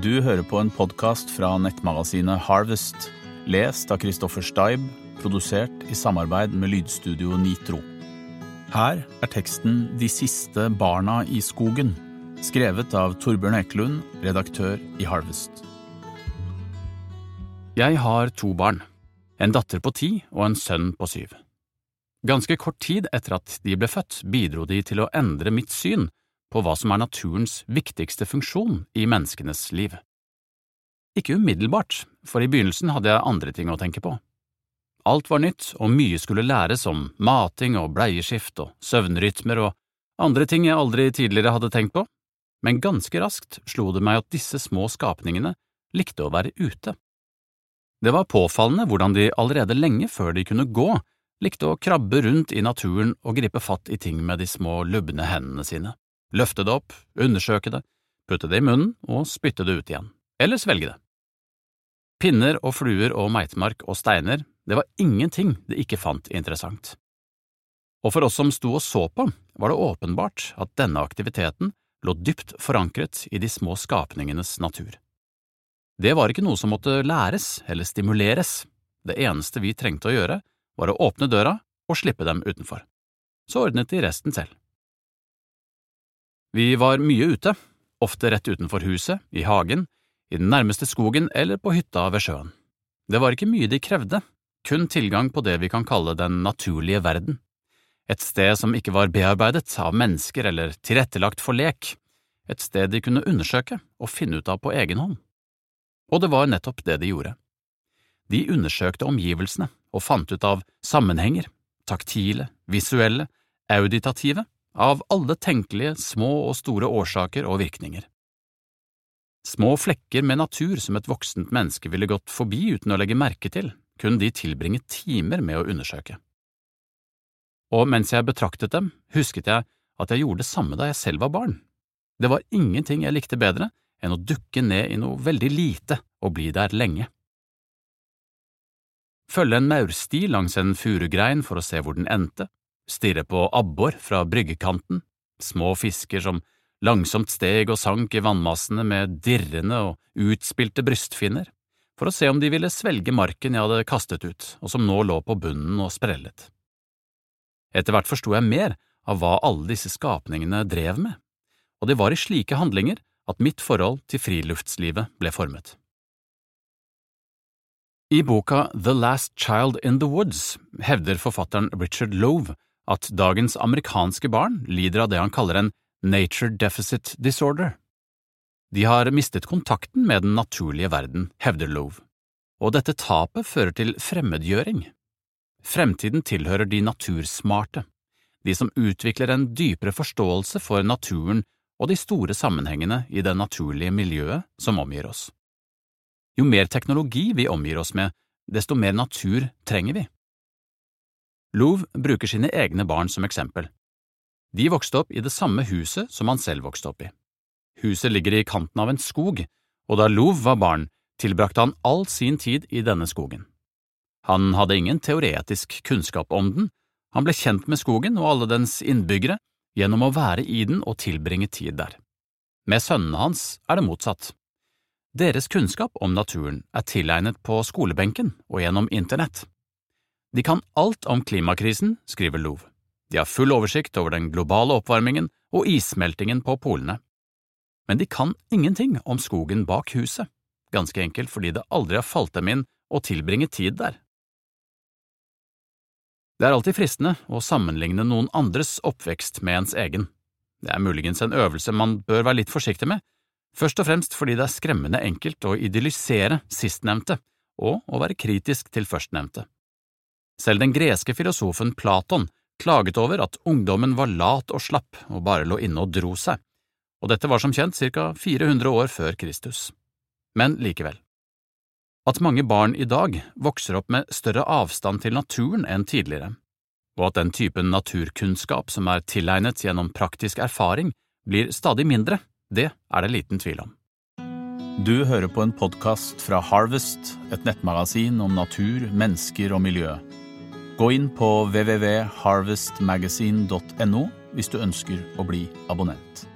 Du hører på en podkast fra nettmagasinet Harvest, lest av Christoffer Steib, produsert i samarbeid med lydstudio Nitro. Her er teksten De siste barna i skogen, skrevet av Torbjørn Eklund, redaktør i Harvest. Jeg har to barn, en datter på ti og en sønn på syv. Ganske kort tid etter at de ble født, bidro de til å endre mitt syn på hva som er naturens viktigste funksjon i menneskenes liv. Ikke umiddelbart, for i begynnelsen hadde jeg andre ting å tenke på. Alt var nytt, og mye skulle læres om mating og bleieskift og søvnrytmer og andre ting jeg aldri tidligere hadde tenkt på, men ganske raskt slo det meg at disse små skapningene likte å være ute. Det var påfallende hvordan de allerede lenge før de kunne gå, likte å krabbe rundt i naturen og gripe fatt i ting med de små lubne hendene sine løfte det opp, undersøke det, putte det i munnen og spytte det ut igjen, eller svelge det. Pinner og fluer og meitemark og steiner, det var ingenting de ikke fant interessant. Og for oss som sto og så på, var det åpenbart at denne aktiviteten lå dypt forankret i de små skapningenes natur. Det var ikke noe som måtte læres eller stimuleres, det eneste vi trengte å gjøre, var å åpne døra og slippe dem utenfor. Så ordnet de resten selv. Vi var mye ute, ofte rett utenfor huset, i hagen, i den nærmeste skogen eller på hytta ved sjøen. Det var ikke mye de krevde, kun tilgang på det vi kan kalle den naturlige verden, et sted som ikke var bearbeidet av mennesker eller tilrettelagt for lek, et sted de kunne undersøke og finne ut av på egen hånd. Og det var nettopp det de gjorde. De undersøkte omgivelsene og fant ut av sammenhenger, taktile, visuelle, auditative av alle tenkelige små og store årsaker og virkninger. Små flekker med natur som et voksent menneske ville gått forbi uten å legge merke til, kunne de tilbringe timer med å undersøke. Og mens jeg betraktet dem, husket jeg at jeg gjorde det samme da jeg selv var barn. Det var ingenting jeg likte bedre enn å dukke ned i noe veldig lite og bli der lenge. Følge en maursti langs en furugrein for å se hvor den endte, stirre på abbor fra bryggekanten, små fisker som langsomt steg og sank i vannmassene med dirrende og utspilte brystfinner, for å se om de ville svelge marken jeg hadde kastet ut, og som nå lå på bunnen og sprellet. Etter hvert forsto jeg mer av hva alle disse skapningene drev med, og det var i slike handlinger at mitt forhold til friluftslivet ble formet. I boka The Last Child in the Woods hevder forfatteren Richard Love at dagens amerikanske barn lider av det han kaller en nature deficit disorder. De har mistet kontakten med den naturlige verden, hevder Love, og dette tapet fører til fremmedgjøring. Fremtiden tilhører de natursmarte, de som utvikler en dypere forståelse for naturen og de store sammenhengene i det naturlige miljøet som omgir oss. Jo mer teknologi vi omgir oss med, desto mer natur trenger vi. Love bruker sine egne barn som eksempel. De vokste opp i det samme huset som han selv vokste opp i. Huset ligger i kanten av en skog, og da Love var barn, tilbrakte han all sin tid i denne skogen. Han hadde ingen teoretisk kunnskap om den, han ble kjent med skogen og alle dens innbyggere gjennom å være i den og tilbringe tid der. Med sønnene hans er det motsatt. Deres kunnskap om naturen er tilegnet på skolebenken og gjennom internett. De kan alt om klimakrisen, skriver Lov. De har full oversikt over den globale oppvarmingen og issmeltingen på polene. Men de kan ingenting om skogen bak huset, ganske enkelt fordi det aldri har falt dem inn å tilbringe tid der. Det er alltid fristende å sammenligne noen andres oppvekst med ens egen. Det er muligens en øvelse man bør være litt forsiktig med, først og fremst fordi det er skremmende enkelt å idyllisere sistnevnte og å være kritisk til førstnevnte. Selv den greske filosofen Platon klaget over at ungdommen var lat og slapp og bare lå inne og dro seg, og dette var som kjent ca 400 år før Kristus. Men likevel. At mange barn i dag vokser opp med større avstand til naturen enn tidligere, og at den typen naturkunnskap som er tilegnet gjennom praktisk erfaring, blir stadig mindre, det er det liten tvil om. Du hører på en podkast fra Harvest, et nettmagasin om natur, mennesker og miljø. Gå inn på www.harvestmagazine.no hvis du ønsker å bli abonnent.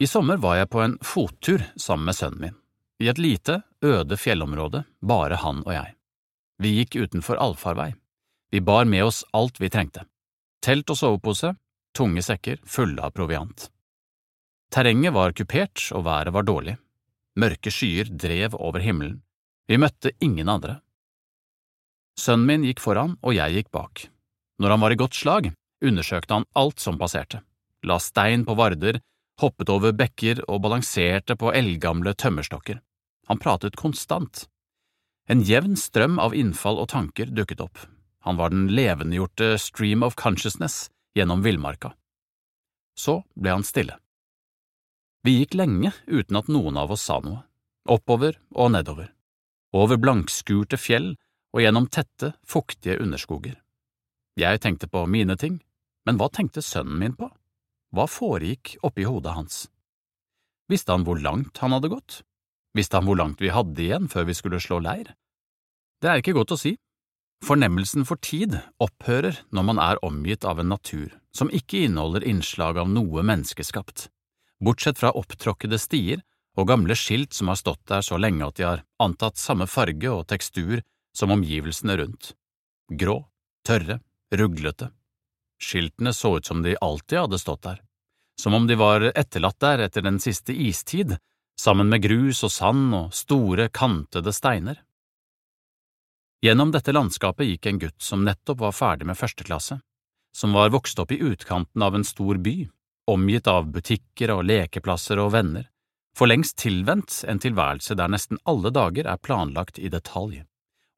I sommer var jeg på en fottur sammen med sønnen min. i et lite, øde fjellområde, bare han og jeg. Vi gikk utenfor allfarvei. Vi bar med oss alt vi trengte. Telt og sovepose, tunge sekker fulle av proviant. Terrenget var kupert og været var dårlig. Mørke skyer drev over himmelen. Vi møtte ingen andre. Sønnen min gikk foran og jeg gikk bak. Når han var i godt slag, undersøkte han alt som passerte, la stein på varder, hoppet over bekker og balanserte på eldgamle tømmerstokker. Han pratet konstant. En jevn strøm av innfall og tanker dukket opp. Han var den levendegjorte stream of consciousness gjennom villmarka. Så ble han stille. Vi gikk lenge uten at noen av oss sa noe, oppover og nedover, over blankskurte fjell og gjennom tette, fuktige underskoger. Jeg tenkte på mine ting, men hva tenkte sønnen min på? Hva foregikk oppi hodet hans? Visste han hvor langt han hadde gått? Visste han hvor langt vi hadde igjen før vi skulle slå leir? Det er ikke godt å si. Fornemmelsen for tid opphører når man er omgitt av en natur som ikke inneholder innslag av noe menneskeskapt, bortsett fra opptråkkede stier og gamle skilt som har stått der så lenge at de har antatt samme farge og tekstur som omgivelsene rundt. Grå, tørre, ruglete. Skiltene så ut som de alltid hadde stått der, som om de var etterlatt der etter den siste istid, sammen med grus og sand og store, kantede steiner. Gjennom dette landskapet gikk en gutt som nettopp var ferdig med første klasse, som var vokst opp i utkanten av en stor by, omgitt av butikker og lekeplasser og venner, for lengst tilvendt en tilværelse der nesten alle dager er planlagt i detalj,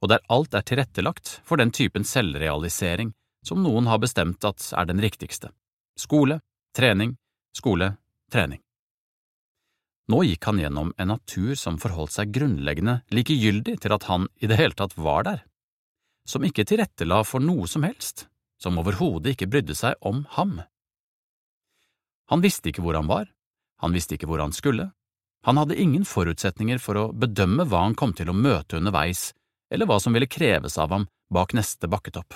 og der alt er tilrettelagt for den typen selvrealisering som noen har bestemt at er den riktigste – skole, trening, skole, trening. Nå gikk han gjennom en natur som forholdt seg grunnleggende likegyldig til at han i det hele tatt var der, som ikke tilrettela for noe som helst, som overhodet ikke brydde seg om ham. Han visste ikke hvor han var, han visste ikke hvor han skulle, han hadde ingen forutsetninger for å bedømme hva han kom til å møte underveis, eller hva som ville kreves av ham bak neste bakketopp.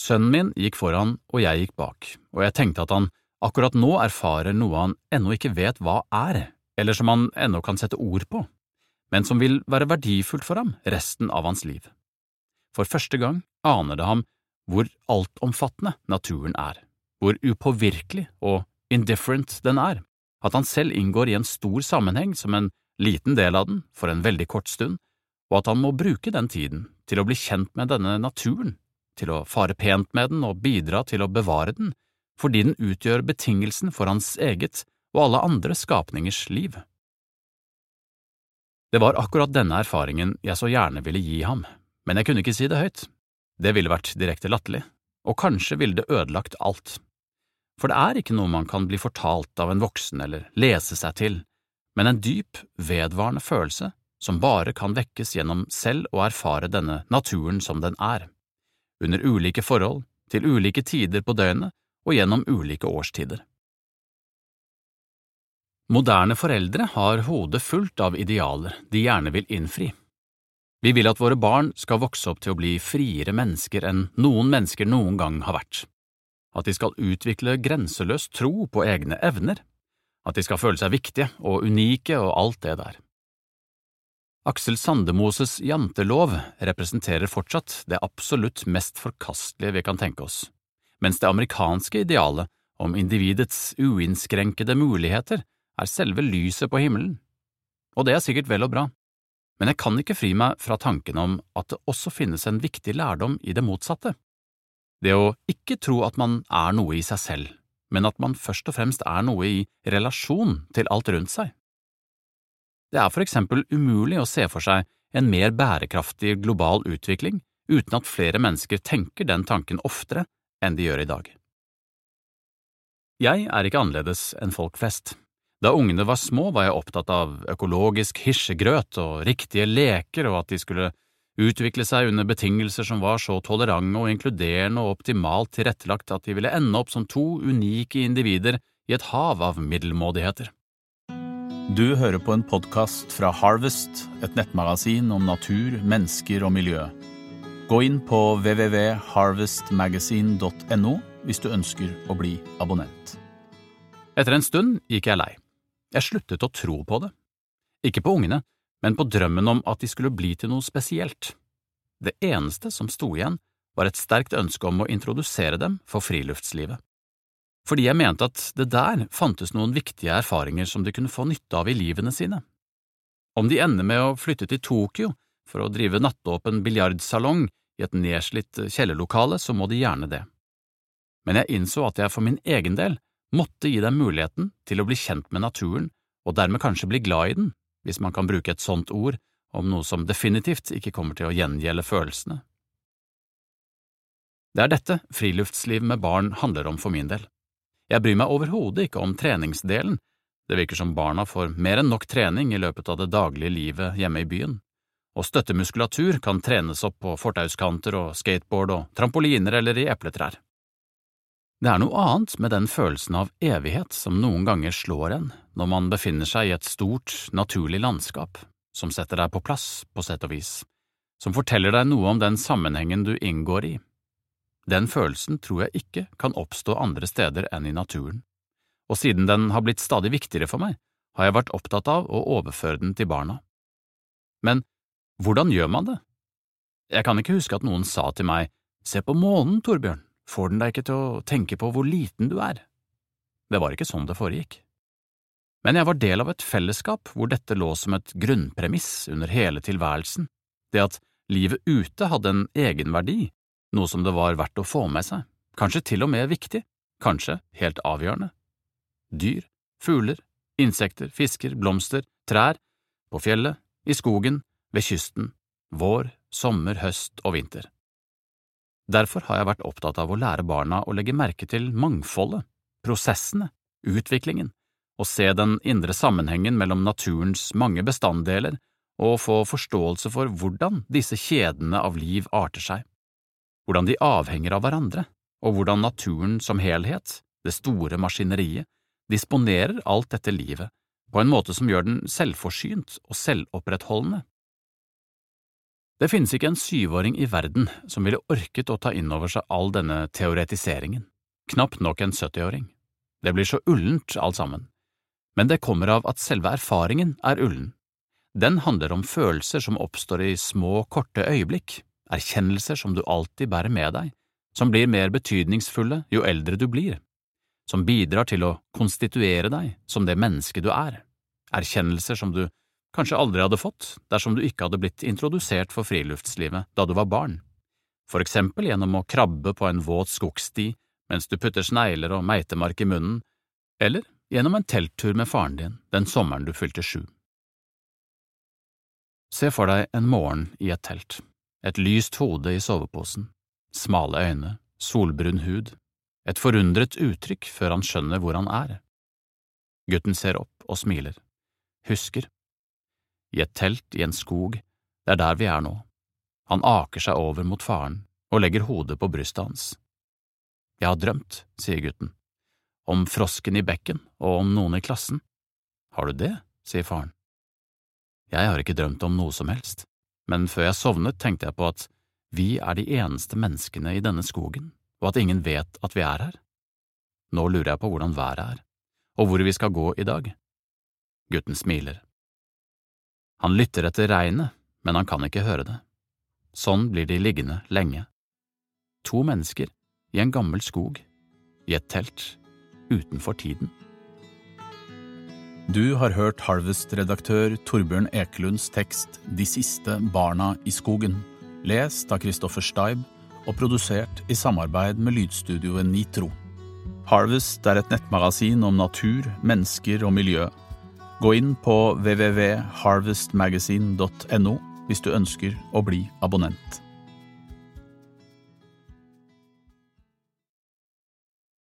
Sønnen min gikk foran og jeg gikk bak, og jeg tenkte at han akkurat nå erfarer noe han ennå ikke vet hva er, eller som han ennå kan sette ord på, men som vil være verdifullt for ham resten av hans liv. For første gang aner det ham hvor altomfattende naturen er, hvor upåvirkelig og indifferent den er, at han selv inngår i en stor sammenheng som en liten del av den for en veldig kort stund, og at han må bruke den tiden til å bli kjent med denne naturen til å fare pent med den og bidra til å bevare den, fordi den utgjør betingelsen for hans eget og alle andre skapningers liv. Det var akkurat denne erfaringen jeg så gjerne ville gi ham, men jeg kunne ikke si det høyt. Det ville vært direkte latterlig, og kanskje ville det ødelagt alt. For det er ikke noe man kan bli fortalt av en voksen eller lese seg til, men en dyp, vedvarende følelse som bare kan vekkes gjennom selv å erfare denne naturen som den er under ulike forhold, til ulike tider på døgnet og gjennom ulike årstider. Moderne foreldre har hodet fullt av idealer de gjerne vil innfri. Vi vil at våre barn skal vokse opp til å bli friere mennesker enn noen mennesker noen gang har vært, at de skal utvikle grenseløs tro på egne evner, at de skal føle seg viktige og unike og alt det der. Aksel Sandemoses jantelov representerer fortsatt det absolutt mest forkastelige vi kan tenke oss, mens det amerikanske idealet om individets uinnskrenkede muligheter er selve lyset på himmelen. Og det er sikkert vel og bra, men jeg kan ikke fri meg fra tanken om at det også finnes en viktig lærdom i det motsatte. Det å ikke tro at man er noe i seg selv, men at man først og fremst er noe i relasjon til alt rundt seg. Det er for eksempel umulig å se for seg en mer bærekraftig global utvikling uten at flere mennesker tenker den tanken oftere enn de gjør i dag. Jeg er ikke annerledes enn folk flest. Da ungene var små var jeg opptatt av økologisk hirsegrøt og riktige leker og at de skulle utvikle seg under betingelser som var så tolerante og inkluderende og optimalt tilrettelagt at de ville ende opp som to unike individer i et hav av middelmådigheter. Du hører på en podkast fra Harvest, et nettmagasin om natur, mennesker og miljø. Gå inn på www.harvestmagasin.no hvis du ønsker å bli abonnent. Etter en stund gikk jeg lei. Jeg sluttet å tro på det. Ikke på ungene, men på drømmen om at de skulle bli til noe spesielt. Det eneste som sto igjen, var et sterkt ønske om å introdusere dem for friluftslivet. Fordi jeg mente at det der fantes noen viktige erfaringer som de kunne få nytte av i livene sine. Om de ender med å flytte til Tokyo for å drive nattåpen biljardsalong i et nedslitt kjellerlokale, så må de gjerne det. Men jeg innså at jeg for min egen del måtte gi dem muligheten til å bli kjent med naturen og dermed kanskje bli glad i den, hvis man kan bruke et sånt ord om noe som definitivt ikke kommer til å gjengjelde følelsene. Det er dette friluftsliv med barn handler om for min del. Jeg bryr meg overhodet ikke om treningsdelen, det virker som barna får mer enn nok trening i løpet av det daglige livet hjemme i byen, og støttemuskulatur kan trenes opp på fortauskanter og skateboard og trampoliner eller i epletrær. Det er noe annet med den følelsen av evighet som noen ganger slår en når man befinner seg i et stort, naturlig landskap, som setter deg på plass, på sett og vis, som forteller deg noe om den sammenhengen du inngår i. Den følelsen tror jeg ikke kan oppstå andre steder enn i naturen, og siden den har blitt stadig viktigere for meg, har jeg vært opptatt av å overføre den til barna. Men hvordan gjør man det? Jeg kan ikke huske at noen sa til meg, se på månen, Torbjørn, får den deg ikke til å tenke på hvor liten du er? Det var ikke sånn det foregikk. Men jeg var del av et fellesskap hvor dette lå som et grunnpremiss under hele tilværelsen, det at livet ute hadde en egenverdi, noe som det var verdt å få med seg, kanskje til og med viktig, kanskje helt avgjørende. Dyr, fugler, insekter, fisker, blomster, trær, på fjellet, i skogen, ved kysten, vår, sommer, høst og vinter. Derfor har jeg vært opptatt av å lære barna å legge merke til mangfoldet, prosessene, utviklingen, og se den indre sammenhengen mellom naturens mange bestanddeler og få forståelse for hvordan disse kjedene av liv arter seg, hvordan de avhenger av hverandre, og hvordan naturen som helhet, det store maskineriet, disponerer alt dette livet på en måte som gjør den selvforsynt og selvopprettholdende. Det finnes ikke en syvåring i verden som ville orket å ta inn over seg all denne teoretiseringen, knapt nok en 70-åring. Det blir så ullent alt sammen men det kommer av at selve erfaringen er ullen. Den handler om følelser som oppstår i små, korte øyeblikk, erkjennelser som du alltid bærer med deg, som blir mer betydningsfulle jo eldre du blir, som bidrar til å konstituere deg som det mennesket du er, erkjennelser som du kanskje aldri hadde fått dersom du ikke hadde blitt introdusert for friluftslivet da du var barn, for eksempel gjennom å krabbe på en våt skogsti mens du putter snegler og meitemark i munnen, eller gjennom en telttur med faren din den sommeren du fylte sju. Se for deg en morgen i et telt, et lyst hode i soveposen, smale øyne, solbrun hud, et forundret uttrykk før han skjønner hvor han er. Gutten ser opp og smiler, husker. I et telt i en skog, det er der vi er nå. Han aker seg over mot faren og legger hodet på brystet hans. Jeg har drømt, sier gutten om frosken i bekken og om noen i klassen. Har du det? sier faren. Jeg har ikke drømt om noe som helst, men før jeg sovnet tenkte jeg på at vi er de eneste menneskene i denne skogen, og at ingen vet at vi er her. Nå lurer jeg på hvordan været er, og hvor vi skal gå i dag. Gutten smiler. Han lytter etter regnet, men han kan ikke høre det. Sånn blir de liggende lenge. To mennesker i en gammel skog, i et telt utenfor tiden. Du har hørt Harvest-redaktør Torbjørn Ekelunds tekst De siste barna i skogen, lest av Kristoffer Steib og produsert i samarbeid med lydstudioet Nitro. Harvest er et nettmagasin om natur, mennesker og miljø. Gå inn på www.harvestmagazine.no hvis du ønsker å bli abonnent.